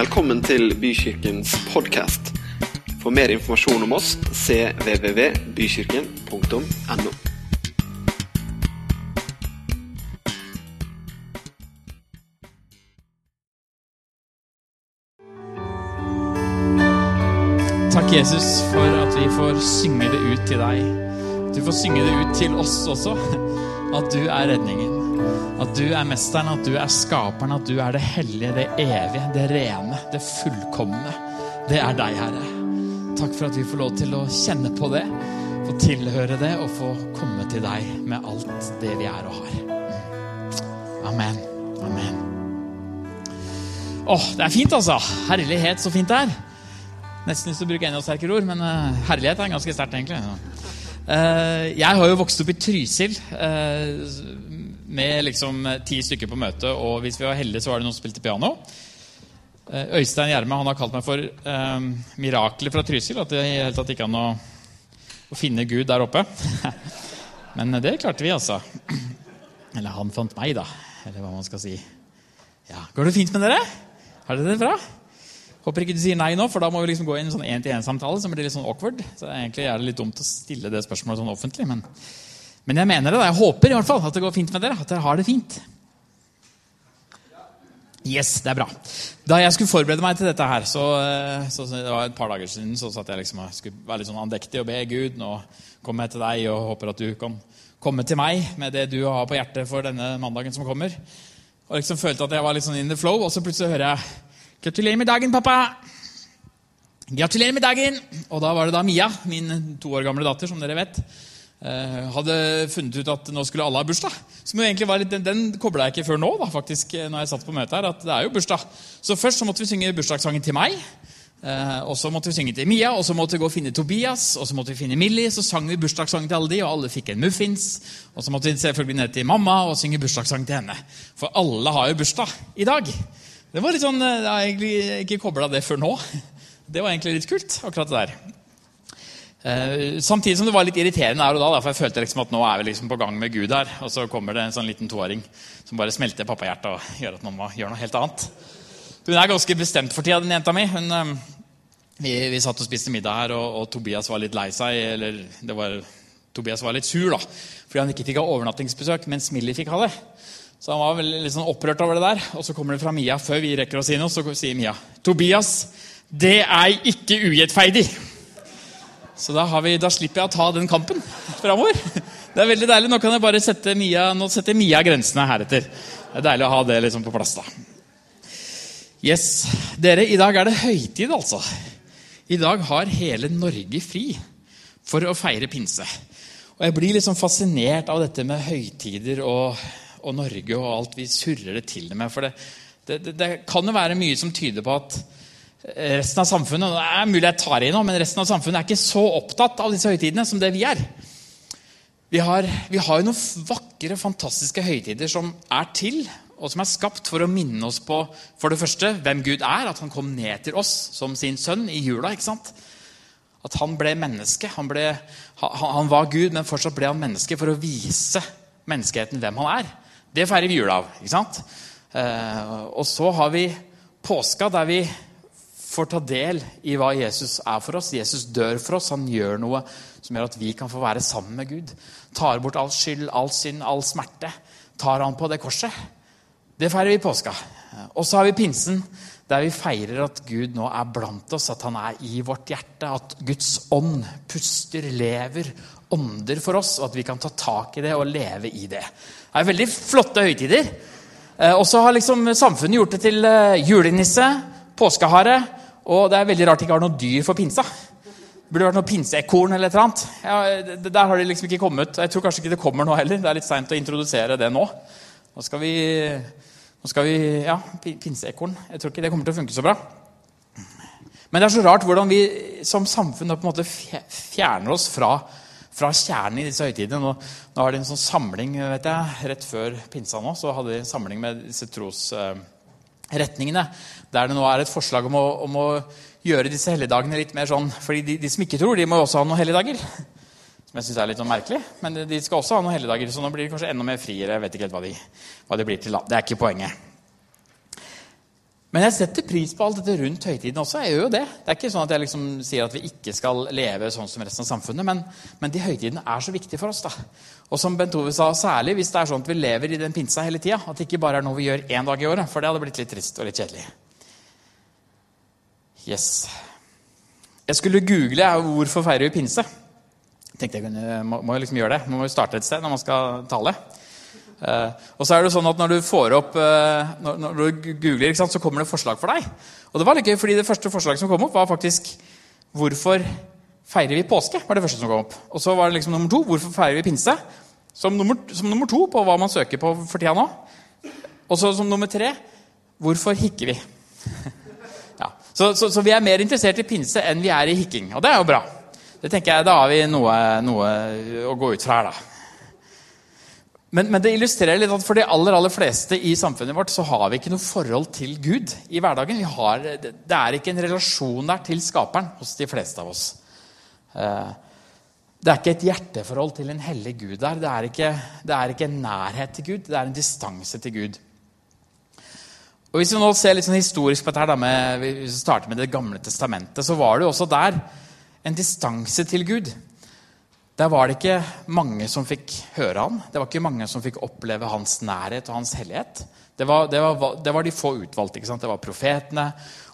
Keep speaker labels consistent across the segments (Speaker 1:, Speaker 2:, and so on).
Speaker 1: Velkommen til Bykirkens podkast. For mer informasjon om oss cvvvbykirken.no.
Speaker 2: Takk, Jesus, for at vi får synge det ut til deg. Du får synge det ut til oss også. At du er redningen. At du er mesteren, at du er skaperen, at du er det hellige, det evige, det rene, det fullkomne. Det er deg, Herre. Takk for at vi får lov til å kjenne på det, få tilhøre det og få komme til deg med alt det vi er og har. Amen. Amen. Åh, det er fint, altså. Herlighet, så fint det er. Nesten lyst til å bruke enda sterkere ord, men uh, herlighet er ganske sterkt, egentlig. Uh, jeg har jo vokst opp i Trysil uh, med liksom ti stykker på møte, og hvis vi var heldige, så var det noen som spilte piano. Øystein Gjerme han har kalt meg for miraklet fra Trysil. At det i hele tatt ikke an å, å finne Gud der oppe. men det klarte vi, altså. Eller han fant meg, da. Eller hva man skal si. Ja, Går det fint med dere? Har dere det bra? Håper ikke du sier nei nå, for da må vi liksom gå inn i en sånn én-til-én-samtale. som blir litt sånn awkward. Så egentlig er det litt dumt å stille det spørsmålet sånn offentlig. Men, men jeg mener det. da. Jeg håper i hvert fall at det går fint med dere. At dere har det fint. Yes, det er bra. Da jeg skulle forberede meg til dette her, så, så det var et par dager siden, så satt jeg liksom og skulle være litt sånn andektig og be Gud. Nå kommer jeg til deg og håper at du kan komme til meg med det du har på hjertet for denne mandagen som kommer. Og liksom følte at jeg var litt sånn in the flow, og så plutselig hører jeg Gratulerer med dagen, pappa! Gratulerer med dagen! Og da var det da Mia, min to år gamle datter, som dere vet, hadde funnet ut at nå skulle alle ha bursdag. Som jo egentlig var litt, Den, den kobla jeg ikke før nå, da, faktisk, når jeg satt på møtet her. at det er jo bursdag. Så først så måtte vi synge bursdagssangen til meg. Og så måtte vi synge til Mia, og så måtte vi gå og finne Tobias, og så måtte vi finne Millie. Så sang vi bursdagssangen til alle de, og alle fikk en muffins. Og så måtte vi selvfølgelig ned til mamma og synge bursdagssang til henne. For alle har jo bursdag i dag. Det var litt sånn, Jeg har egentlig ikke kobla det før nå. Det var egentlig litt kult, akkurat det der. Eh, samtidig som det var litt irriterende der og da, for jeg følte liksom at nå er vi liksom på gang med Gud her. Og så kommer det en sånn liten toåring som bare smelter pappahjertet og gjør at man må gjøre noe helt annet. Hun er ganske bestemt for tida, den jenta mi. Hun, eh, vi, vi, satt og spiste middag her, og, og, Tobias var litt lei seg. Eller det var, Tobias var litt sur da, fordi han ikke fikk ha overnattingsbesøk, mens Millie fikk ha det. Så han var litt sånn opprørt over det der. Og så kommer det fra Mia før vi rekker å si noe. Så sier Mia Tobias, det er ikke urettferdig. Så da, vi, da, slipper jeg å ta den kampen framover. Det er veldig deilig. Nå kan jeg bare sette Mia, nå setter Mia grensene heretter. Det er deilig å ha det liksom på plass. da. Yes, Dere, i dag er det høytid, altså. I dag har hele Norge fri for å feire pinse. Og Jeg blir liksom fascinert av dette med høytider og og Norge og alt vi surrer det til det med. For det, det, det, kan jo være mye som tyder på at resten av samfunnet det er mulig jeg tar i nå, men resten av samfunnet er ikke så opptatt av disse høytidene som det vi er. Vi har, vi har jo noen vakre, fantastiske høytider som er til, og som er skapt for å minne oss på for det første hvem Gud er, at han kom ned til oss som sin sønn i jula. ikke sant? At han ble menneske. Han, ble, han, han var Gud, men fortsatt ble han menneske for å vise menneskeheten hvem han er. Det feirer vi jula av. ikke sant? Eh, og så har vi påska, der vi får ta del i hva Jesus er for oss. Jesus dør for oss. Han gjør noe som gjør at vi kan få være sammen med Gud. Tar bort all skyld, all synd, all smerte. Tar han på det korset. Det feirer vi i påska. Og så har vi pinsen, der vi feirer at Gud nå er blant oss, at han er i vårt hjerte. At Guds ånd puster, lever, ånder for oss, og at vi kan ta tak i det og leve i det. Det er veldig flotte høytider. Eh, og så har liksom samfunnet gjort det til eh, julenisse, påskehare, og det er veldig rart de ikke har noe dyr for pinsa. Det burde vært noe pinseekorn eller et eller annet. Ja, der har de liksom ikke kommet. Jeg tror kanskje ikke det kommer nå heller. Det er litt seint å introdusere det nå. Nå skal vi, nå skal vi Ja, pinseekorn. Jeg tror ikke det kommer til å funke så bra. Men det er så rart hvordan vi som samfunn på en måte fjerner oss fra fra kjernen i disse høytidene. Nå, nå har de en sånn samling vet jeg, rett før pinsa nå, så hadde de en samling med disse trosretningene. der det nå er et forslag om å, om å gjøre disse helligdagene litt mer sånn fordi de, de, som ikke tror, de må jo også ha noen helligdager. Som jeg syns er litt sånn merkelig. Men de skal også ha noen helligdager, så nå blir de kanskje enda mer friere. Jeg vet ikke helt hva de, hva de blir til. Det er ikke poenget. Men jeg setter pris på alt dette rundt høytiden også. jeg gjør jo Det Det er ikke sånn at jeg liksom sier at vi ikke skal leve sånn som resten av samfunnet, men, men de høytidene er så viktige for oss. da. Og som Bent Ove sa, særlig hvis det er sånn at vi lever i den pinsa hele tida. At det ikke bare er noe vi gjør én dag i året, for det hadde blitt litt trist og litt kjedelig. Yes. Jeg skulle google hvorfor feirer vi pinse. tenkte jeg kunne, må, må liksom gjøre det. Man må jo starte et sted når man skal tale. Uh, og så er det sånn at Når du får opp, uh, når, når, du googler, sant, så kommer det forslag for deg. Og Det var litt gøy, fordi det første forslaget som kom opp, var faktisk 'Hvorfor feirer vi påske?' var det første som kom opp. Og så var det liksom nummer to 'Hvorfor feirer vi pinse?' Som nummer, som nummer to på hva man søker på for tida nå. Og så som nummer tre 'Hvorfor hikker vi?' ja. så, så, så, vi er mer interessert i pinse enn vi er i hikking. Og det er jo bra. Det tenker jeg, Da har vi noe, noe å gå ut fra her, da. Men, men, det illustrerer litt at for de aller aller fleste i samfunnet vårt så har vi ikke noe forhold til Gud i hverdagen. Har, det, er ikke en relasjon der til skaperen hos de fleste av oss. Eh, det er ikke et hjerteforhold til en hellig Gud der. Det er, ikke, det er ikke en nærhet til Gud, det er en distanse til Gud. Og Hvis vi nå ser litt sånn historisk på dette, med, hvis vi starter med Det gamle testamentet, så var det jo også der en distanse til Gud. Der var det ikke mange som fikk høre han. Det var ikke mange som fikk oppleve hans nærhet og hans hellighet. Det var, det var, det var de få utvalgte. ikke sant? Det var profetene.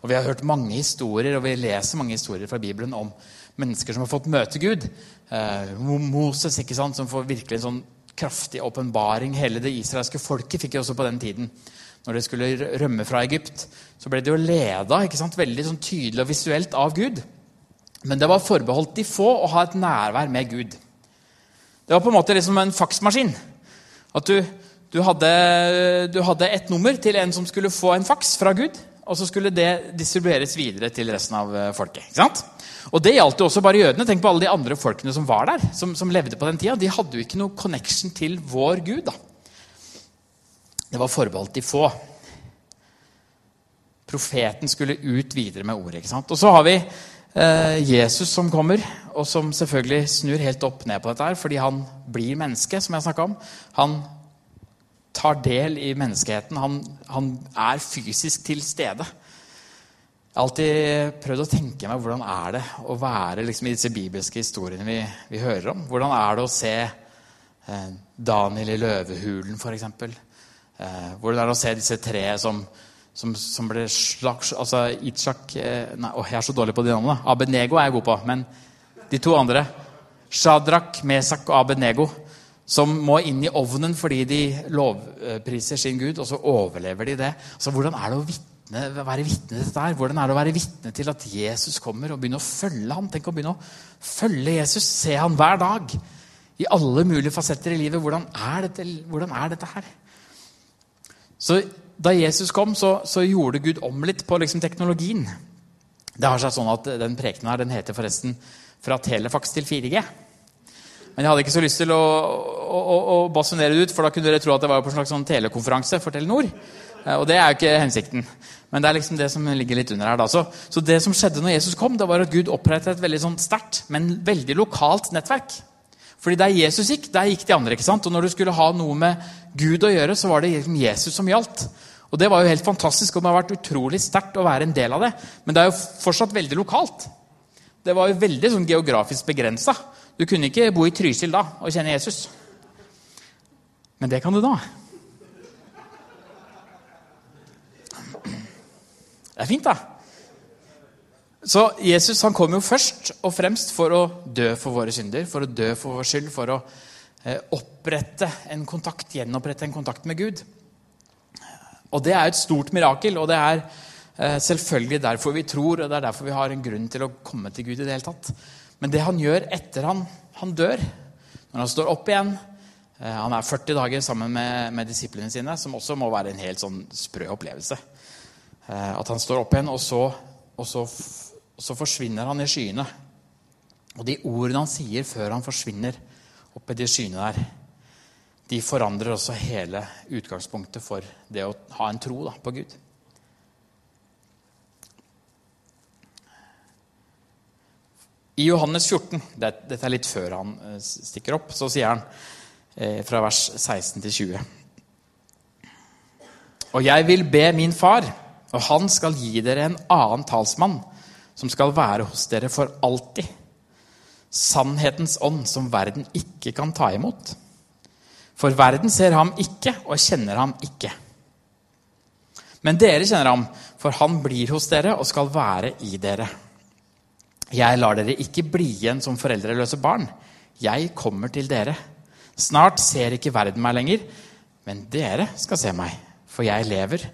Speaker 2: Og vi har hørt mange historier, og vi leser mange historier fra Bibelen om mennesker som har fått møte Gud. Eh, Moses, ikke sant? som får virkelig en sånn kraftig åpenbaring. Hele det israelske folket fikk jo også på den tiden. Når de skulle rømme fra Egypt, så ble de jo leda ikke sant? veldig sånn tydelig og visuelt av Gud. Men det var forbeholdt de få å ha et nærvær med Gud. Det var på en måte liksom en faksmaskin. At du, du, hadde, du hadde et nummer til en som skulle få en faks fra Gud. Og så skulle det distribueres videre til resten av eh, folket. ikke sant? Og Det gjaldt jo også bare jødene. Tenk på alle de andre folkene som var der. Som, som levde på den tida. De hadde jo ikke noe connection til vår Gud. da. Det var forbeholdt de få. Profeten skulle ut videre med ordet. ikke sant? Og så har vi Eh, Jesus som kommer, og som selvfølgelig snur helt opp ned på dette her, fordi han blir menneske, som jeg snakka om. Han tar del i menneskeheten. Han, han, er fysisk til stede. Jeg har alltid prøvd å tenke meg hvordan er det å være liksom, i disse bibelske historiene vi, vi, hører om. Hvordan er det å se eh, Daniel i løvehulen, f.eks.? Eh, hvordan er det å se disse tre som som, som ble slags Altså Itchak eh, Nei, å, jeg er så dårlig på de navnene. Abednego er jeg god på. Men de to andre Shadrach, Mesak og Abednego som må inn i ovnen fordi de lovpriser sin Gud, og så overlever de det. Så Hvordan er det å vitne, være vitne til dette her? Hvordan er det å være vitne til at Jesus kommer og begynne å følge ham? Tenk å begynne å følge Jesus, se han hver dag. I alle mulige fasetter i livet. Hvordan er dette, hvordan er dette her? Så da Jesus kom, så, så, gjorde Gud om litt på liksom, teknologien. Det har seg sånn at Den prekenen her, den heter forresten 'Fra telefax til 4G'. Men jeg hadde ikke så lyst til å, å, å, å basunere det ut, for da kunne dere tro at det var på en slags sånn telekonferanse for Telenor. Eh, og det er jo ikke hensikten. Men det er liksom det som ligger litt under her. da. Så, så det som skjedde når Jesus kom, det var at Gud opprettet et veldig sånn sterkt, men veldig lokalt nettverk. Fordi der Jesus gikk, der gikk de andre. ikke sant? Og når du skulle ha noe med Gud å gjøre, så var det liksom Jesus som gjaldt. Og Det var jo helt fantastisk, og det har vært utrolig sterkt å være en del av det. Men det er jo fortsatt veldig lokalt. Det var jo veldig sånn geografisk begrensa. Du kunne ikke bo i Trysil da og kjenne Jesus. Men det kan du da. Det er fint, da. Så Jesus han kom jo først og fremst for å dø for våre synder, for å dø for vår skyld, for å eh, opprette en kontakt, gjenopprette en kontakt med Gud. Og det er et stort mirakel, og det er eh, selvfølgelig derfor vi tror, og det er derfor vi har en grunn til å komme til Gud i det hele tatt. Men det han gjør etter han, han dør, når han står opp igjen eh, Han er 40 dager sammen med, med, disiplene sine, som også må være en helt sånn sprø opplevelse. Eh, at han står opp igjen, og så, og, så, og så forsvinner han i skyene. Og de ordene han sier før han forsvinner opp i de skyene der, de forandrer også hele utgangspunktet for det å ha en tro da, på Gud. I Johannes 14, dette er litt før han eh, stikker opp, så sier han eh, fra vers 16 til 20 Og jeg vil be min far, og han skal gi dere en annen talsmann, som skal være hos dere for alltid. Sannhetens ånd, som verden ikke kan ta imot. For verden ser ham ikke og kjenner ham ikke. Men dere kjenner ham, for han blir hos dere og skal være i dere. Jeg lar dere ikke bli igjen som foreldreløse barn. Jeg kommer til dere. Snart ser ikke verden meg lenger, men dere skal se meg, for jeg lever,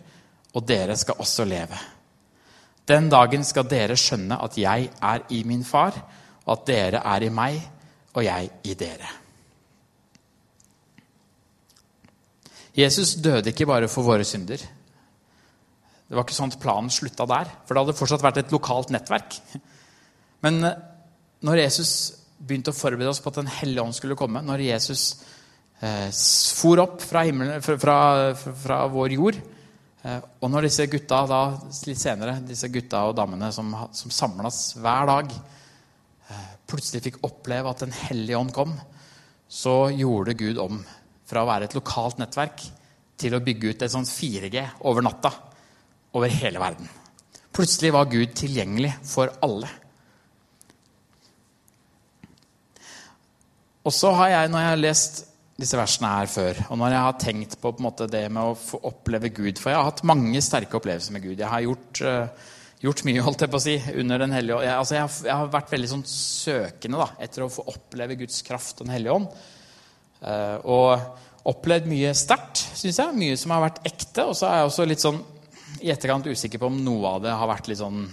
Speaker 2: og dere skal også leve. Den dagen skal dere skjønne at jeg er i min far, og at dere er i meg, og jeg i dere. Jesus døde ikke bare for våre synder. Det var ikke sånn at planen slutta der, for det hadde fortsatt vært et lokalt nettverk. Men eh, når Jesus begynte å forberede oss på at Den hellige ånd skulle komme, når Jesus eh, for opp fra, himmelen, fra, fra, fra vår jord eh, Og når disse gutta da, litt senere, disse gutta og damene som, som samles hver dag, eh, plutselig fikk oppleve at Den hellige ånd kom, så gjorde Gud om fra å være et lokalt nettverk til å bygge ut et sånt 4G over natta over hele verden. Plutselig var Gud tilgjengelig for alle. Og så har jeg, når jeg har lest disse versene her før, og når jeg har tenkt på, på måte, det med å få oppleve Gud For jeg har hatt mange sterke opplevelser med Gud. Jeg har gjort, uh, gjort mye, holdt jeg på å si, under Den hellige ånd. Jeg, altså, jeg, jeg, har vært veldig sånn søkende da, etter å få oppleve Guds kraft og Den hellige ånd. Uh, og opplevd mye sterkt, syns jeg. Mye som har vært ekte. Og så er jeg også litt sånn i etterkant usikker på om noe av det har vært litt sånn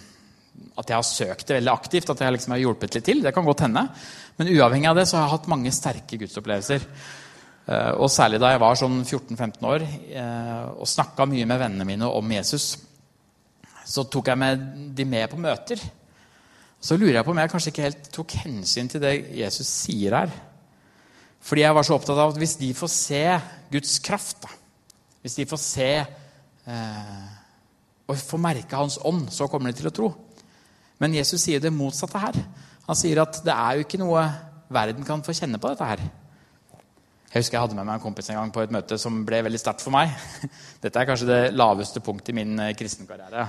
Speaker 2: at jeg har søkt det veldig aktivt, at jeg liksom har hjulpet litt til. Det kan godt hende. Men uavhengig av det så har jeg hatt mange sterke gudsopplevelser. Eh, og særlig da jeg var sånn 14-15 år eh, og snakka mye med vennene mine om Jesus, så tok jeg med de med på møter. Så lurer jeg på om jeg kanskje ikke helt tok hensyn til det Jesus sier her. Fordi jeg var så opptatt av at hvis de får se Guds kraft, da, hvis de får se eh, og får merke Hans ånd, så kommer de til å tro. Men Jesus sier det motsatte her. Han sier at det er jo ikke noe verden kan få kjenne på dette her. Jeg husker jeg hadde med meg en kompis en gang på et møte som ble veldig sterkt for meg. Dette er kanskje det laveste punktet i min eh, kristenkarriere.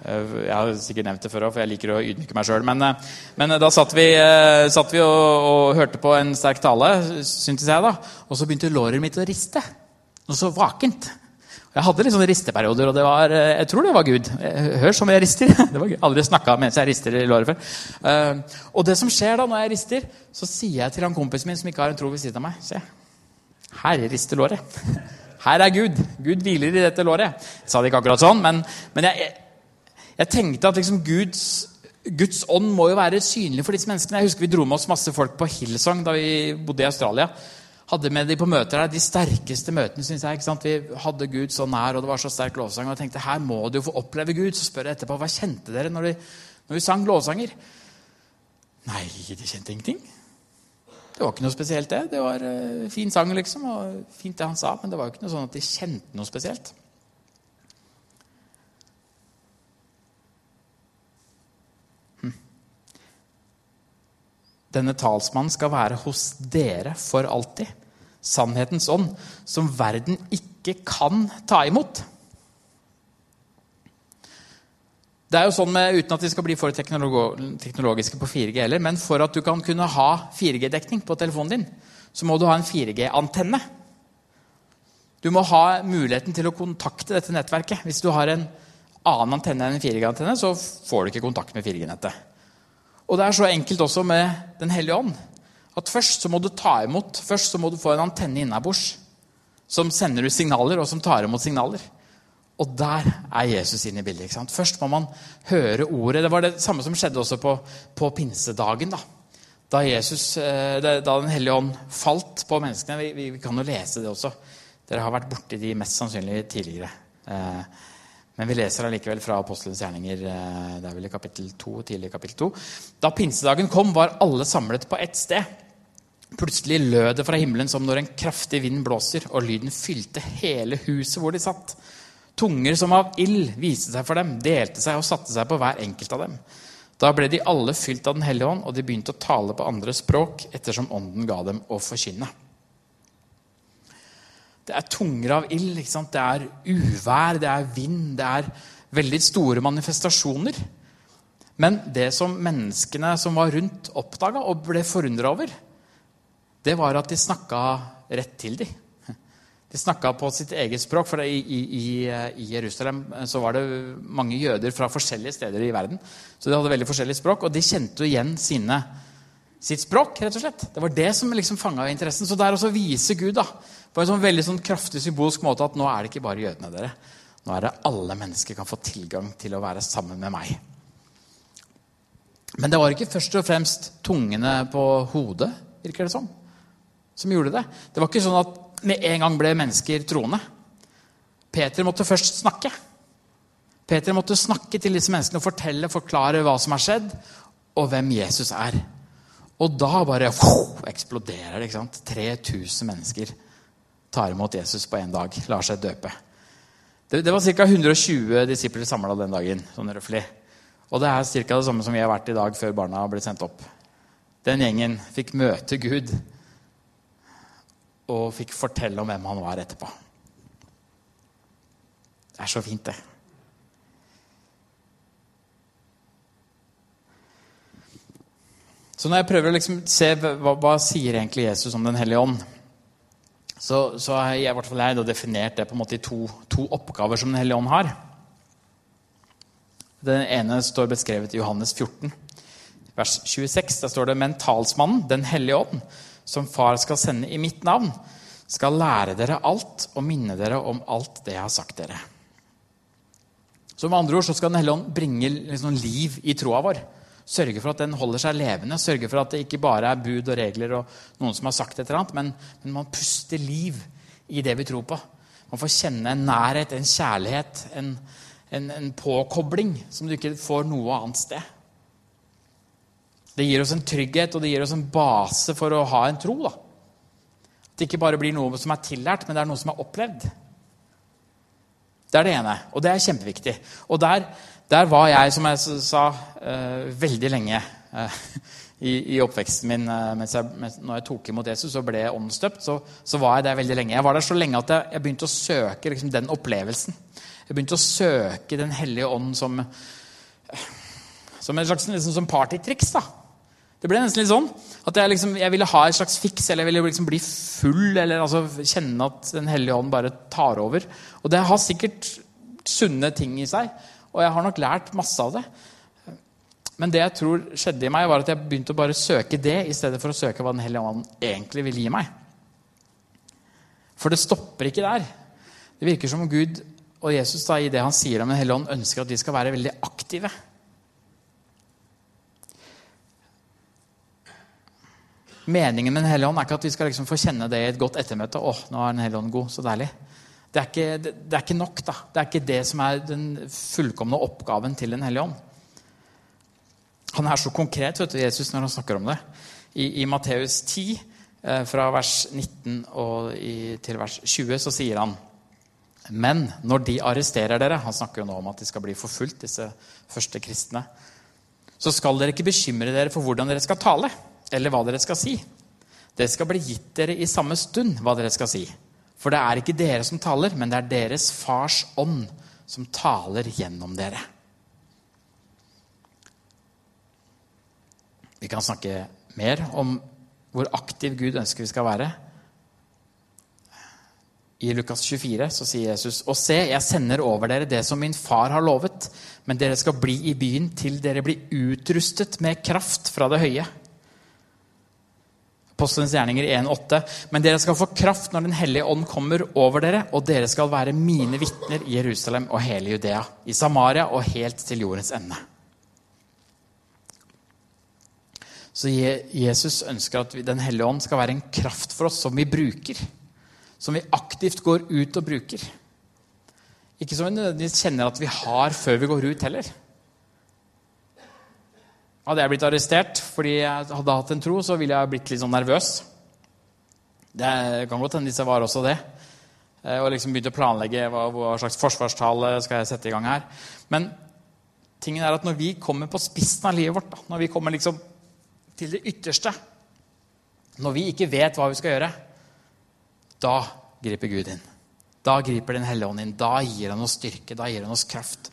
Speaker 2: Eh, jeg har sikkert nevnt det før òg, for jeg liker å ydmyke meg sjøl. Men, eh, men, da satt vi, satt vi og, og, hørte på en sterk tale, syntes jeg, da. Og så begynte låret mitt å riste. Noe så vakent. Jeg hadde litt sånne risteperioder, og var, eh, jeg tror det var Gud. Hør som jeg rister. Det var Aldri snakka mens jeg rister i låret før. Uh, og det som skjer da når jeg rister, så sier jeg til han kompisen min som ikke har en tro ved siden av meg Se, her rister låret. Her er Gud. Gud hviler i dette låret. Jeg sa det ikke akkurat sånn, men, men jeg, jeg, tenkte at liksom Guds, Guds ånd må jo være synlig for disse menneskene. Jeg husker Vi dro med oss masse folk på Hillsong da vi bodde i Australia hadde med de på møter her, de sterkeste møtene. synes jeg, ikke sant? Vi hadde Gud så nær, og det var så sterk lovsang. og jeg tenkte, Her må du jo få oppleve Gud. Så spør jeg etterpå hva kjente dere når, vi, når vi sang lovsanger. Nei, de kjente ingenting. Det var ikke noe spesielt, det. Det var uh, fin sang, liksom, og fint det han sa, men det var jo ikke noe sånn at de kjente noe spesielt. Denne talsmannen skal være hos dere for alltid. Sannhetens ånd, som verden ikke kan ta imot. Det er jo sånn med, Uten at vi skal bli for teknologiske på 4G heller, men for at du kan kunne ha 4G-dekning på telefonen din, så må du ha en 4G-antenne. Du må ha muligheten til å kontakte dette nettverket. Hvis du har en annen antenne enn en 4G-antenne, så får du ikke kontakt med 4G-nettet. Og det er så enkelt også med Den hellige ånd. At først så må du ta imot, først så må du få en antenne innabords som sender ut signaler, og som tar imot signaler. Og der er Jesus inne i bildet. ikke sant? Først må man høre ordet. Det var det samme som skjedde også på, på pinsedagen. Da Da, Jesus, eh, da Den hellige ånd falt på menneskene. Vi, vi, vi, kan jo lese det også. Dere har vært borti de mest sannsynlig tidligere. Eh, men vi leser allikevel fra Apostelens gjerninger, eh, det er vel i kapittel 2, tidlig kapittel 2. Da pinsedagen kom, var alle samlet på ett sted. Plutselig lød det fra himmelen som når en kraftig vind blåser, og lyden fylte hele huset hvor de satt. Tunger som av ild viste seg for dem, delte seg og satte seg på hver enkelt av dem. Da ble de alle fylt av Den hellige ånd, og de begynte å tale på andre språk ettersom ånden ga dem å forkynne. Det er tunger av ild. Det er uvær, det er vind, det er veldig store manifestasjoner. Men det som menneskene som var rundt, oppdaga og ble forundra over, det var at de snakka rett til dem. De snakka på sitt eget språk. For i, i, i, Jerusalem så var det mange jøder fra forskjellige steder i verden. Så de hadde veldig forskjellige språk, og de kjente jo igjen sine, sitt språk. rett og slett. Det var det som liksom fanga interessen. Så der også viser Gud da, på en sånn veldig sånn kraftig symbolsk måte at nå er det ikke bare jødene dere. Nå er det alle mennesker kan få tilgang til å være sammen med meg. Men det var ikke først og fremst tungene på hodet, virker det som, som gjorde det. Det var ikke sånn at med en gang ble mennesker troende. Peter måtte først snakke. Peter måtte snakke til disse menneskene og fortelle, forklare hva som har skjedd, og hvem Jesus er. Og da bare wow, eksploderer det. ikke sant? 3000 mennesker tar imot Jesus på én dag, lar seg døpe. Det, det var ca. 120 disipler samla den dagen. sånn røffelig. Og det er ca. det samme som vi har vært i dag før barna ble sendt opp. Den gjengen fikk møte Gud og fikk fortelle om hvem han var etterpå. Det er så fint, det. Så når jeg prøver å liksom se hva, hva sier egentlig Jesus om Den hellige ånd, så, så har jeg i hvert fall jeg definert det på en måte i to, to oppgaver som Den hellige ånd har. Den ene står beskrevet i Johannes 14, vers 26. Der står det Men talsmannen, Den hellige ånd, som far skal sende i mitt navn, skal lære dere alt og minne dere om alt det jeg har sagt dere. Så med andre ord så skal Den hellige ånd bringe liksom liv i troa vår. Sørge for at den holder seg levende, sørge for at det ikke bare er bud og regler og noen som har sagt et eller annet, men, men man puster liv i det vi tror på. Man får kjenne en nærhet, en kjærlighet, en, en, en påkobling som du ikke får noe annet sted. Det gir oss en trygghet og det gir oss en base for å ha en tro. da. At det ikke bare blir noe som er tillært, men det er noe som er opplevd. Det er det ene, og det er kjempeviktig. Og der, der var jeg, som jeg sa, uh, veldig lenge uh, i, i, oppveksten min. Uh, mens jeg, mens, når jeg tok imot Jesus og ble åndsdøpt, så, så, var jeg der veldig lenge. Jeg var der så lenge at jeg, jeg begynte å søke liksom, den opplevelsen. Jeg begynte å søke Den hellige ånd som, som en slags liksom, som partytriks. da. Det ble nesten litt sånn at jeg, liksom, jeg ville ha et slags fiks, eller jeg ville liksom bli full, eller altså, kjenne at Den hellige ånd bare tar over. Og det har sikkert sunne ting i seg, og jeg har nok lært masse av det. Men det jeg tror skjedde i meg, var at jeg begynte å bare søke det i stedet for å søke hva Den hellige ånd egentlig vil gi meg. For det stopper ikke der. Det virker som om Gud og Jesus da, i det han sier om Den hellige ånd, ønsker at vi skal være veldig aktive. Meningen med Den hellige ånd er ikke at vi skal liksom få kjenne det i et godt ettermøte. åh, nå er Den hellige ånd god, så deilig. Det er, ikke, det, det er, ikke, nok. da. Det er ikke det som er den fullkomne oppgaven til Den hellige ånd. Han er så konkret, vet du, Jesus, når han snakker om det. I, i Matteus 10, eh, fra vers 19 i, til vers 20, så sier han Men når de arresterer dere Han snakker jo nå om at de skal bli forfulgt, disse første kristne. Så skal dere ikke bekymre dere for hvordan dere skal tale eller hva dere skal si. Det skal bli gitt dere i samme stund hva dere skal si. For det er ikke dere som taler, men det er deres fars ånd som taler gjennom dere. Vi kan snakke mer om hvor aktiv Gud ønsker vi skal være. I Lukas 24 så sier Jesus.: Og se, jeg sender over dere det som min far har lovet, men dere skal bli i byen til dere blir utrustet med kraft fra det høye. Apostelens gjerninger 1,8. Men dere skal få kraft når Den hellige ånd kommer over dere, og dere skal være mine vitner i Jerusalem og hele Judea, i Samaria og helt til jordens ende. Så Jesus ønsker at Den hellige ånd skal være en kraft for oss som vi bruker. Som vi aktivt går ut og bruker. Ikke som vi nødvendigvis kjenner at vi har før vi går ut heller. Hadde jeg blitt arrestert fordi jeg hadde hatt en tro, så ville jeg blitt litt sånn nervøs. Det kan godt hende disse var også det. Eh, og liksom begynte å planlegge hva, hva slags forsvarstale skal jeg sette i gang her. Men tingen er at når vi kommer på spissen av livet vårt, da, når vi kommer liksom til det ytterste Når vi ikke vet hva vi skal gjøre, da griper Gud inn. Da griper Den hellige ånd inn. Da gir han oss styrke. Da gir han oss kraft.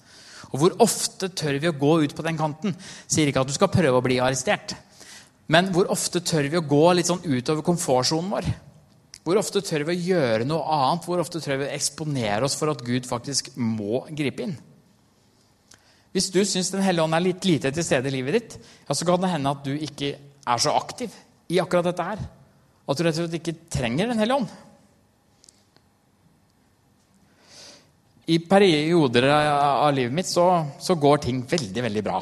Speaker 2: Og hvor ofte tør vi å gå ut på den kanten? Sier ikke at du skal prøve å bli arrestert. Men hvor ofte tør vi å gå litt sånn utover komfortsonen vår? Hvor ofte tør vi å gjøre noe annet? Hvor ofte tør vi å eksponere oss for at Gud faktisk må gripe inn? Hvis du syns Den hellige ånd er litt lite til stede i livet ditt, ja, så kan det hende at du ikke er så aktiv i akkurat dette her. At du rett og slett ikke trenger Den hellige ånd. I perioder av livet mitt så, så, går ting veldig veldig bra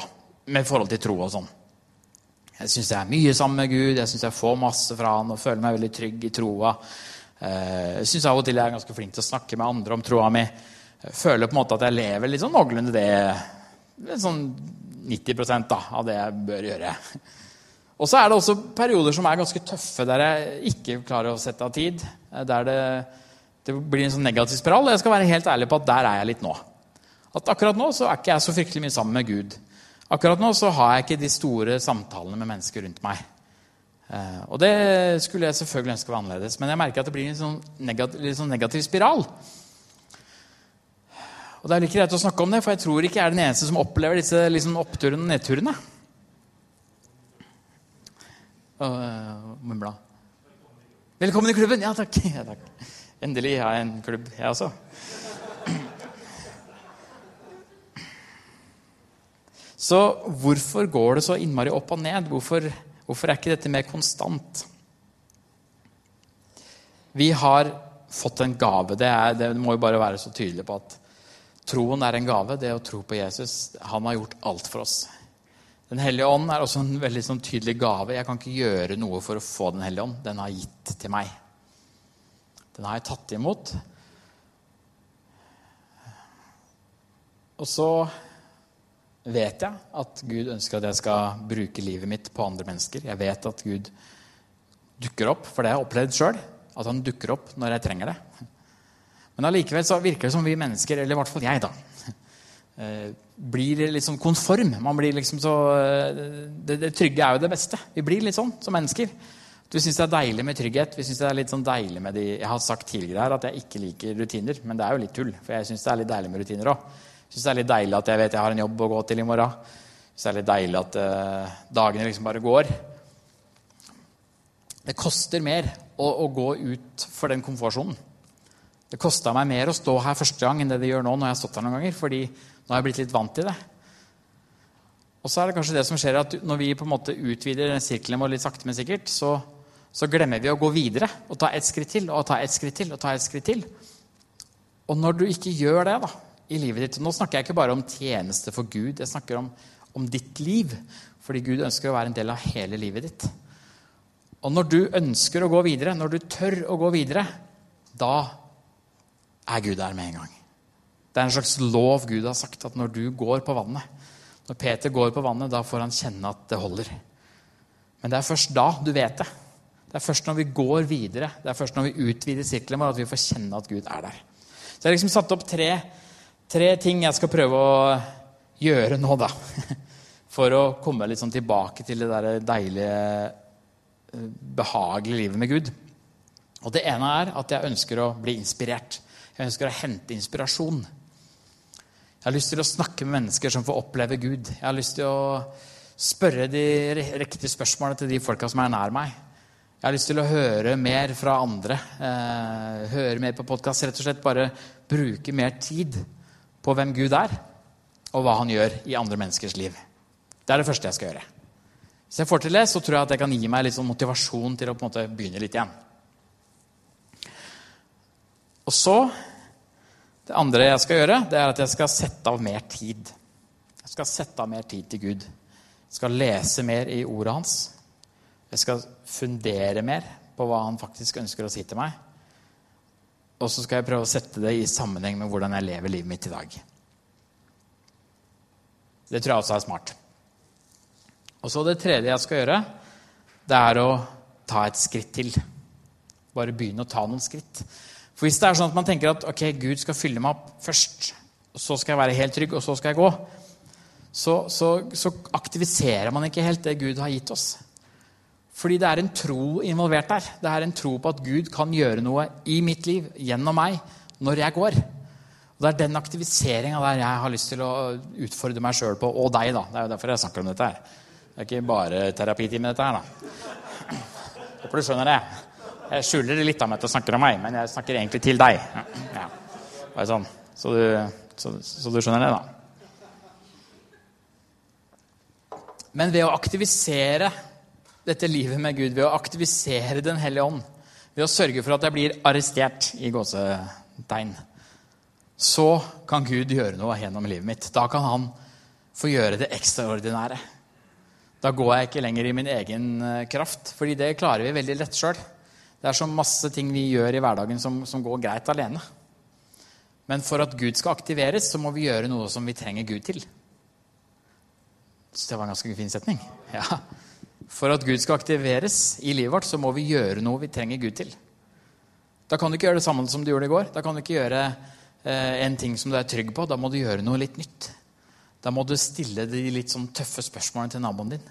Speaker 2: med forhold til tro og sånn. Jeg syns jeg er mye sammen med Gud, jeg syns jeg får masse fra Han og føler meg veldig trygg i troa. Eh, jeg syns av og til jeg er ganske flink til å snakke med andre om troa mi. Føler på en måte at jeg lever litt sånn noenlunde det sånn 90 da, av det jeg bør gjøre. Og så er det også perioder som er ganske tøffe, der jeg ikke klarer å sette av tid. Der det det blir en sånn negativ spiral. Og jeg skal være helt ærlig på at der er jeg litt nå. At akkurat nå så er ikke jeg så fryktelig mye sammen med Gud. Akkurat nå så har jeg ikke de store samtalene med mennesker rundt meg. Eh, og det skulle jeg selvfølgelig ønske var annerledes, men jeg merker at det blir en sånn negativ, litt sånn negativ spiral. Og Det er like greit å snakke om det, for jeg tror ikke jeg er den eneste som opplever disse liksom, oppturene og nedturene. Uh, Velkommen i klubben! Ja, takk. Ja, takk. Endelig har jeg en klubb, jeg også. Så hvorfor går det så innmari opp og ned? Hvorfor, hvorfor er ikke dette mer konstant? Vi har fått en gave. Det, er, det, må jo bare være så tydelig på at troen er en gave. Det å tro på Jesus. Han har gjort alt for oss. Den hellige ånd er også en veldig sånn tydelig gave. Jeg kan ikke gjøre noe for å få Den hellige ånd. Den har gitt til meg. Den har jeg tatt imot. Og så vet jeg at Gud ønsker at jeg skal bruke livet mitt på andre mennesker. Jeg vet at Gud dukker opp, for det har jeg opplevd sjøl. At han dukker opp når jeg trenger det. Men allikevel så virker det som vi mennesker, eller i hvert fall jeg, da, eh, blir litt sånn konform. Man blir liksom så, eh, det, det trygge er jo det beste. Vi blir litt sånn som mennesker. Vi syns det er deilig med trygghet. Vi synes det er litt sånn deilig med de, Jeg har sagt tidligere her at jeg ikke liker rutiner, men det er jo litt tull. For jeg syns det er litt deilig med rutiner òg. Syns det er litt deilig at jeg vet jeg har en jobb å gå til i morgen. Syns det er litt deilig at uh, dagene liksom bare går. Det koster mer å, å gå ut for den komfortsonen. Det kosta meg mer å stå her første gang enn det det gjør nå, når jeg har stått her noen ganger, fordi nå har jeg blitt litt vant til det. Og så er det kanskje det som skjer at Når vi på en måte utvider sirkelen vår litt sakte, men sikkert, så så glemmer vi å gå videre og ta et skritt til og ta et skritt til. Og ta et skritt til. Og når du ikke gjør det da, i livet ditt Nå snakker jeg ikke bare om tjeneste for Gud, jeg snakker om, om ditt liv. Fordi Gud ønsker å være en del av hele livet ditt. Og når du ønsker å gå videre, når du tør å gå videre, da er Gud der med en gang. Det er en slags lov Gud har sagt, at når du går på vannet, når Peter går på vannet, da får han kjenne at det holder. Men det er først da du vet det. Det er først når vi går videre, det er først når vi utvider sirkelen vår, at vi får kjenne at Gud er der. Så jeg har liksom satt opp tre, tre ting jeg skal prøve å gjøre nå, da. For å komme litt sånn tilbake til det der deilige, eh, behagelige livet med Gud. Og Det ene er at jeg ønsker å bli inspirert. Jeg ønsker å hente inspirasjon. Jeg har lyst til å snakke med mennesker som får oppleve Gud. Jeg har lyst til å spørre de riktige spørsmålene til de folka som er nær meg. Jeg har lyst til å høre mer fra andre. Eh, høre mer på podkast. Rett og slett bare bruke mer tid på hvem Gud er, og hva han gjør i andre menneskers liv. Det er det første jeg skal gjøre. Hvis jeg får til det, så tror jeg at det kan gi meg litt sånn motivasjon til å på en måte begynne litt igjen. Og så Det andre jeg skal gjøre, det er at jeg skal sette av mer tid. Jeg skal sette av mer tid til Gud. Jeg skal lese mer i ordet hans. Jeg skal fundere mer på hva han faktisk ønsker å si til meg. Og så skal jeg prøve å sette det i sammenheng med hvordan jeg lever livet mitt i dag. Det tror jeg også er smart. Og så det tredje jeg skal gjøre, det er å ta et skritt til. Bare begynne å ta noen skritt. For hvis det er sånn at man tenker at ok, Gud skal fylle meg opp først, og så skal jeg være helt trygg, og så skal jeg gå, så, så, så aktiviserer man ikke helt det Gud har gitt oss. Fordi det er en tro involvert der. Det er en tro på at Gud kan gjøre noe i mitt liv, gjennom meg, når jeg går. Og Det er den aktiviseringa der jeg har lyst til å utfordre meg sjøl på, og deg. da. Det er jo derfor jeg snakker om dette her. Det er ikke bare terapitime, dette her. da. Håper du skjønner det. Jeg skjuler litt av meg til å snakke om meg, men jeg snakker egentlig til deg. Ja. Bare sånn. Så du, så, så du skjønner det, da. Men ved å aktivisere dette livet med Gud, ved å aktivisere Den hellige ånd, ved å sørge for at jeg blir arrestert i gåsetegn, så kan Gud gjøre noe gjennom livet mitt. Da kan han få gjøre det ekstraordinære. Da går jeg ikke lenger i min egen eh, kraft, fordi det klarer vi veldig lett sjøl. Det er så masse ting vi gjør i hverdagen som, som, går greit alene. Men for at Gud skal aktiveres, så må vi gjøre noe som vi trenger Gud til. Så det var en ganske fin setning. Ja. For at Gud skal aktiveres i livet vårt, så må vi gjøre noe vi trenger Gud til. Da kan du ikke gjøre det samme som du gjorde i går. Da kan du ikke gjøre eh, en ting som du er trygg på. Da må du gjøre noe litt nytt. Da må du stille de litt sånn tøffe spørsmålene til naboen din.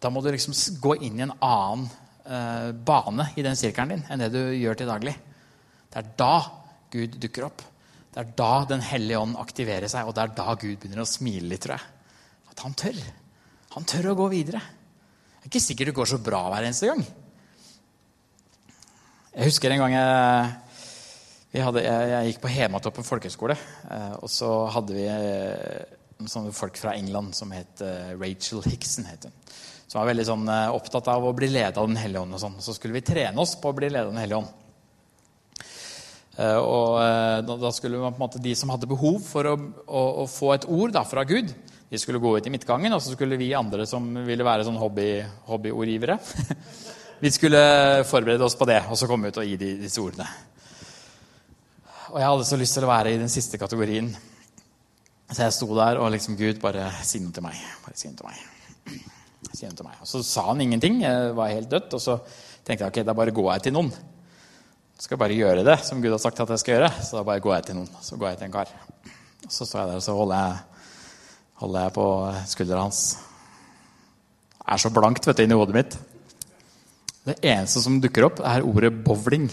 Speaker 2: Da må du liksom gå inn i en annen eh, bane i den sirkelen din enn det du gjør til daglig. Det er da Gud dukker opp. Det er da Den hellige ånd aktiverer seg, og det er da Gud begynner å smile litt, tror jeg. At han tør. Han tør å gå videre. Det er ikke sikkert det går så bra hver eneste gang. Jeg husker en gang jeg, hadde, jeg, jeg gikk på Hematoppen folkehøgskole. Eh, og så hadde vi eh, sånne folk fra England som het eh, Rachel Hickson. Het hun. Som var veldig sånn, opptatt av å bli ledet av Den hellige ånd. og sånn. Så skulle vi trene oss på å bli ledet av Den hellige ånd. Og da skulle man på en måte De som hadde behov for å, å, å få et ord da, fra Gud, de skulle gå ut i midtgangen. Og så skulle vi andre som ville være sånn hobby, hobbyordgivere Vi skulle forberede oss på det og så komme ut og gi de, disse ordene. Og jeg hadde så lyst til å være i den siste kategorien. Så jeg sto der og liksom Gud, bare si noe til meg. Bare si noe til meg. Si noe til meg. Og så sa han ingenting. Jeg var helt dødt. Og så tenkte jeg ok, da bare går jeg til noen. Så skal bare gjøre det som Gud har sagt at jeg skal gjøre. Så da bare går jeg til noen. Så går jeg til en kar. Og så står jeg der og så holder jeg, holder jeg på skuldra hans. Det er så blankt vet du, inni hodet mitt. Det eneste som dukker opp, er ordet bowling.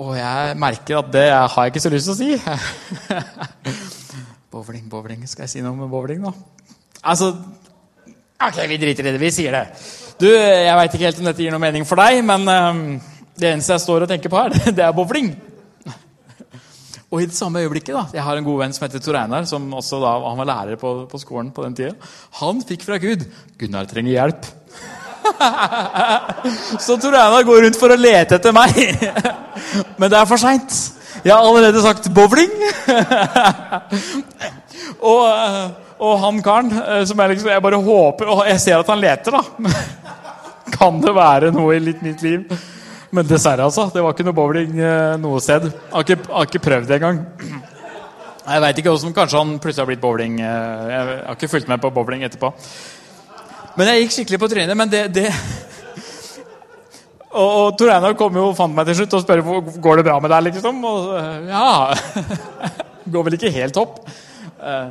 Speaker 2: Og jeg merker at det har jeg ikke så lyst til å si. bowling, bowling Skal jeg si noe med bowling, da? Altså Ok, vi driter i det. Vi sier det. Du, Jeg veit ikke helt om dette gir noe mening for deg, men um, det eneste jeg står og tenker på her, det er bowling. Og i det samme øyeblikket da, Jeg har en god venn som heter Tor Einar, som også da, han var lærer på, på skolen på den tida. Han fikk fra Gud 'Gunnar trenger hjelp'. Så Tor Einar går rundt for å lete etter meg. Men det er for seint. Jeg har allerede sagt bowling. og, og, han karen eh, som jeg, liksom, jeg bare håper Og jeg ser at han leter, da. Kan det være noe i litt mitt liv? Men dessverre, altså. Det var ikke noe bowling eh, noe sted. Har ikke, har ikke prøvd det engang. Jeg veit ikke hvordan Kanskje han plutselig har blitt bowling. Eh, jeg har ikke fulgt med på bowling etterpå. Men jeg gikk skikkelig på trynet. Men det, det og, og Tor Einar kom jo og fant meg til slutt og spør går det bra med deg. liksom. Og ja Går vel ikke helt topp. Eh,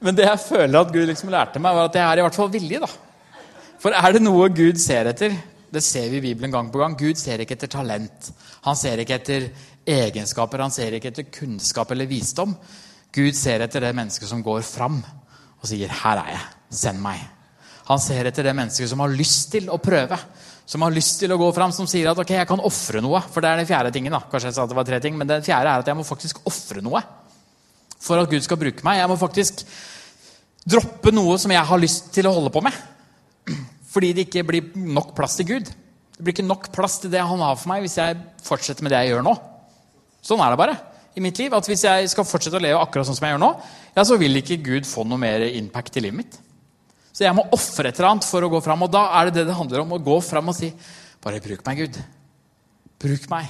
Speaker 2: men det jeg føler at Gud liksom lærte meg, var at jeg er i hvert fall villig. da. For er det noe Gud ser etter, det ser vi i Bibelen gang på gang, Gud ser ikke etter talent. Han ser ikke etter egenskaper, han ser ikke etter kunnskap eller visdom. Gud ser etter det mennesket som går fram og sier 'Her er jeg. Send meg'. Han ser etter det mennesket som har lyst til å prøve. Som har lyst til å gå fram, som sier at ok, jeg kan ofre noe. For det er den fjerde tingen. da. Kanskje jeg sa at det var tre ting, men den fjerde er at jeg må faktisk ofre noe. For at Gud skal bruke meg. Jeg må faktisk droppe noe som jeg har lyst til å holde på med. Fordi det ikke blir nok plass til Gud. Det blir ikke nok plass til det han har for meg hvis jeg fortsetter med det jeg gjør nå. Sånn er det bare i mitt liv. at Hvis jeg skal fortsette å leve akkurat sånn som jeg gjør nå, ja, så vil ikke Gud få noe mer impact i livet mitt. Så jeg må ofre et eller annet for å gå fram. Og da er det det det handler om. Å gå fram og si Bare bruk meg, Gud. Bruk meg.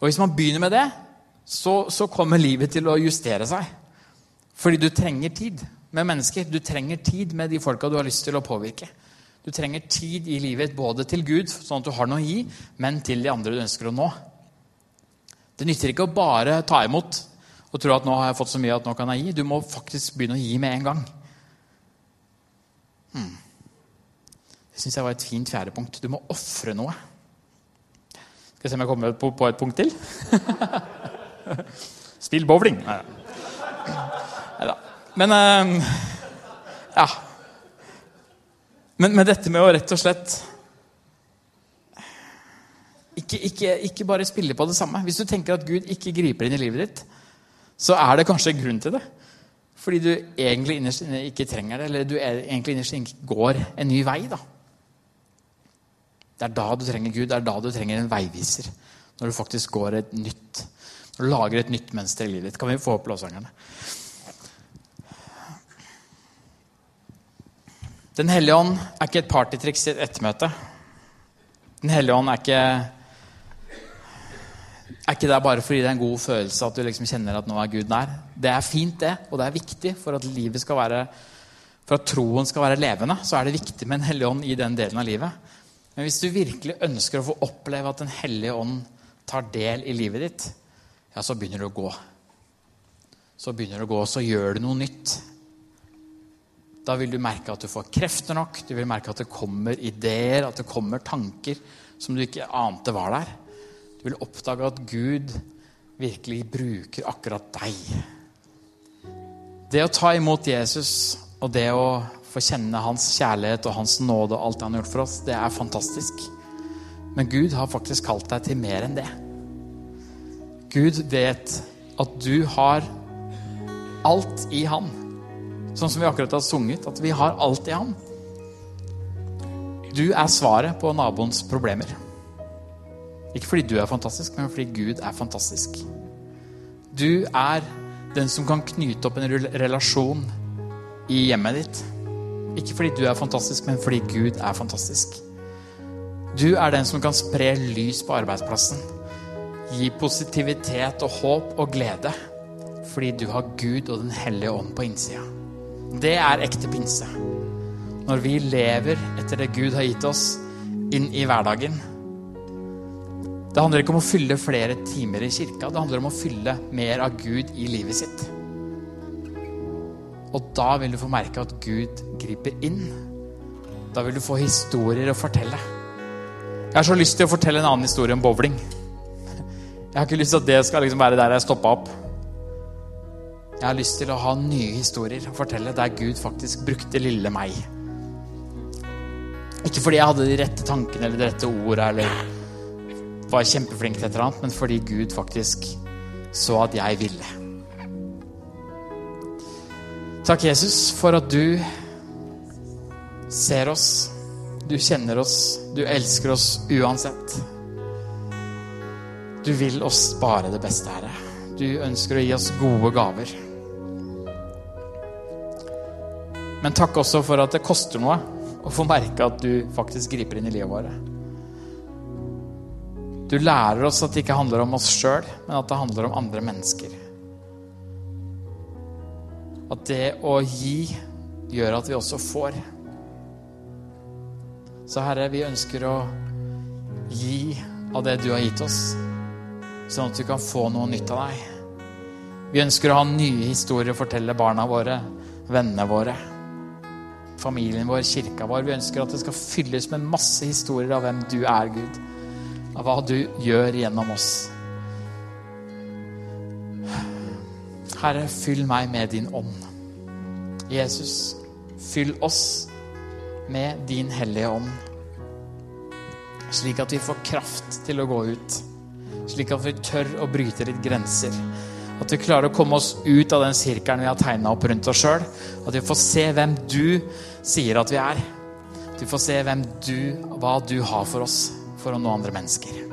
Speaker 2: Og hvis man begynner med det, så, så kommer livet til å justere seg. Fordi du trenger tid med mennesker. Du trenger tid med de folka du har lyst til å påvirke. Du trenger tid i livet både til Gud, sånn at du har noe å gi, men til de andre du ønsker å nå. Det nytter ikke å bare ta imot og tro at nå har jeg fått så mye at nå kan jeg gi. Du må faktisk begynne å gi med en gang. Det syns jeg var et fint fjerde punkt. Du må ofre noe. Skal vi se om jeg kommer på et punkt til? Spill bowling. Nei da. Men eh, Ja. Men, men dette med å rett og slett ikke, ikke, ikke bare spille på det samme. Hvis du tenker at Gud ikke griper inn i livet ditt, så er det kanskje grunn til det. Fordi du egentlig innerst inne ikke trenger det, eller du egentlig innerst inne ikke går en ny vei. da. Det er da du trenger Gud, det er da du trenger en veiviser. Når du faktisk går et nytt Når du lager et nytt mønster i livet ditt. Kan vi få opp låsangerne? Den hellige ånd er ikke et partytriks i et ettermøte. Den hellige ånd er ikke er ikke der bare fordi det er en god følelse at du liksom kjenner at nå er Gud nær. Det er fint, det, og det er viktig for at livet skal være for at troen skal være levende. Så er det viktig med en hellig ånd i den delen av livet. Men hvis du virkelig ønsker å få oppleve at Den hellige ånd tar del i livet ditt, ja, så begynner du å gå. Så begynner du å gå, så gjør du noe nytt. Da vil du merke at du får krefter nok, du vil merke at det kommer ideer, at det kommer tanker som du ikke ante var der. Du vil oppdage at Gud virkelig bruker akkurat deg. Det å ta imot Jesus og det å få kjenne hans kjærlighet og hans nåde og alt han har gjort for oss, det er fantastisk. Men Gud har faktisk kalt deg til mer enn det. Gud vet at du har alt i Han. Sånn som vi akkurat har sunget, at vi har alt i ham. Du er svaret på naboens problemer. Ikke fordi du er fantastisk, men fordi Gud er fantastisk. Du er den som kan knyte opp en relasjon i hjemmet ditt. Ikke fordi du er fantastisk, men fordi Gud er fantastisk. Du er den som kan spre lys på arbeidsplassen. Gi positivitet og håp og glede. Fordi du har Gud og Den hellige ånd på innsida. Det er ekte pinse. Når vi lever etter det Gud har gitt oss, inn i hverdagen det handler ikke om å fylle flere timer i kirka. Det handler om å fylle mer av Gud i livet sitt. Og da vil du få merke at Gud griper inn. Da vil du få historier å fortelle. Jeg har så lyst til å fortelle en annen historie om bowling. Jeg har ikke lyst til at det skal liksom være der jeg stoppa opp. Jeg har lyst til å ha nye historier å fortelle der Gud faktisk brukte lille meg. Ikke fordi jeg hadde de rette tankene eller de rette orda eller var kjempeflink til et eller annet, men fordi Gud faktisk så at jeg ville. Takk, Jesus, for at du ser oss, du kjenner oss, du elsker oss uansett. Du vil oss bare det beste, Herre. Du ønsker å gi oss gode gaver. Men takk også for at det koster noe å få merke at du faktisk griper inn i livet vårt. Du lærer oss at det ikke handler om oss sjøl, men at det handler om andre mennesker. At det å gi gjør at vi også får. Så Herre, vi ønsker å gi av det du har gitt oss, sånn at vi kan få noe nytt av deg. Vi ønsker å ha nye historier å fortelle barna våre, vennene våre, familien vår, kirka vår. Vi ønsker at det skal fylles med masse historier av hvem du er, Gud av hva du gjør gjennom oss. Herre, fyll meg med din ånd. Jesus, fyll oss med din hellige ånd. Slik at vi får kraft til å gå ut. Slik at vi tør å bryte litt grenser. At vi klarer å komme oss ut av den sirkelen vi har tegna opp rundt oss sjøl. At vi får se hvem du sier at vi er. At vi får se hvem du, hva du har for oss for å nå andre mennesker.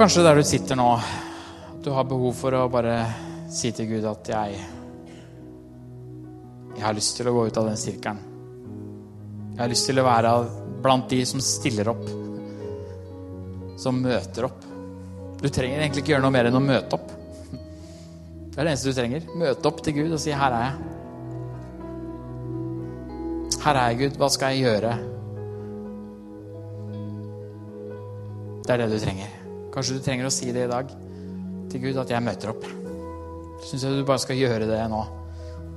Speaker 2: Kanskje der du sitter nå, du har behov for å bare si til Gud at jeg Jeg har lyst til å gå ut av den sirkelen. Jeg har lyst til å være blant de som stiller opp, som møter opp. Du trenger egentlig ikke gjøre noe mer enn å møte opp. Det er det eneste du trenger. Møte opp til Gud og si 'Her er jeg'. Her er jeg, Gud. Hva skal jeg gjøre? Det er det du trenger. Kanskje du trenger å si det i dag til Gud, at jeg møter opp. Syns jeg du bare skal gjøre det nå.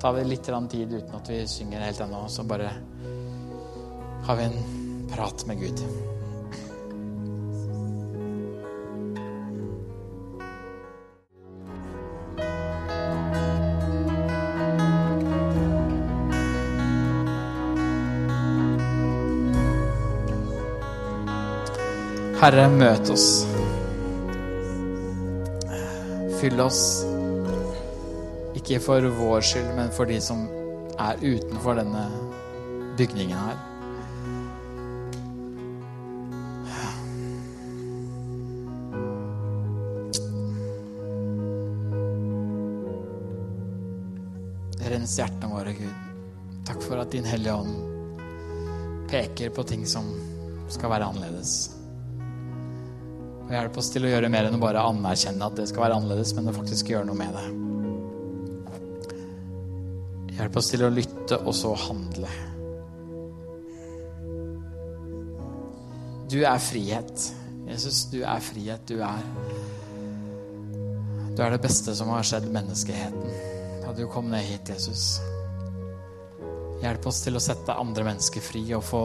Speaker 2: Tar vi litt tid uten at vi synger helt ennå, så bare har vi en prat med Gud. Herre, møt oss. Fyll oss. Ikke for vår skyld, men for de som er utenfor denne bygningen her. Rens hjertene våre, Gud. Takk for at Din Hellige Ånd peker på ting som skal være annerledes. Og hjelp oss til å gjøre mer enn å bare anerkjenne at det skal være annerledes, men å faktisk gjøre noe med det. Hjelp oss til å lytte og så handle. Du er frihet. Jesus, du er frihet. Du er Du er det beste som har skjedd menneskeheten. Da du kom ned hit, Jesus. Hjelp oss til å sette andre mennesker fri og få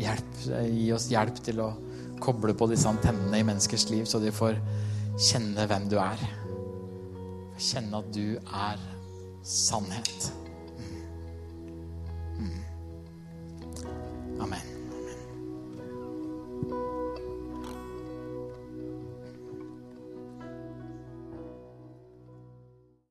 Speaker 2: hjelp, gi oss hjelp til å koble på disse antennene i menneskers liv, så de får kjenne hvem du er. Kjenne at du er sannhet.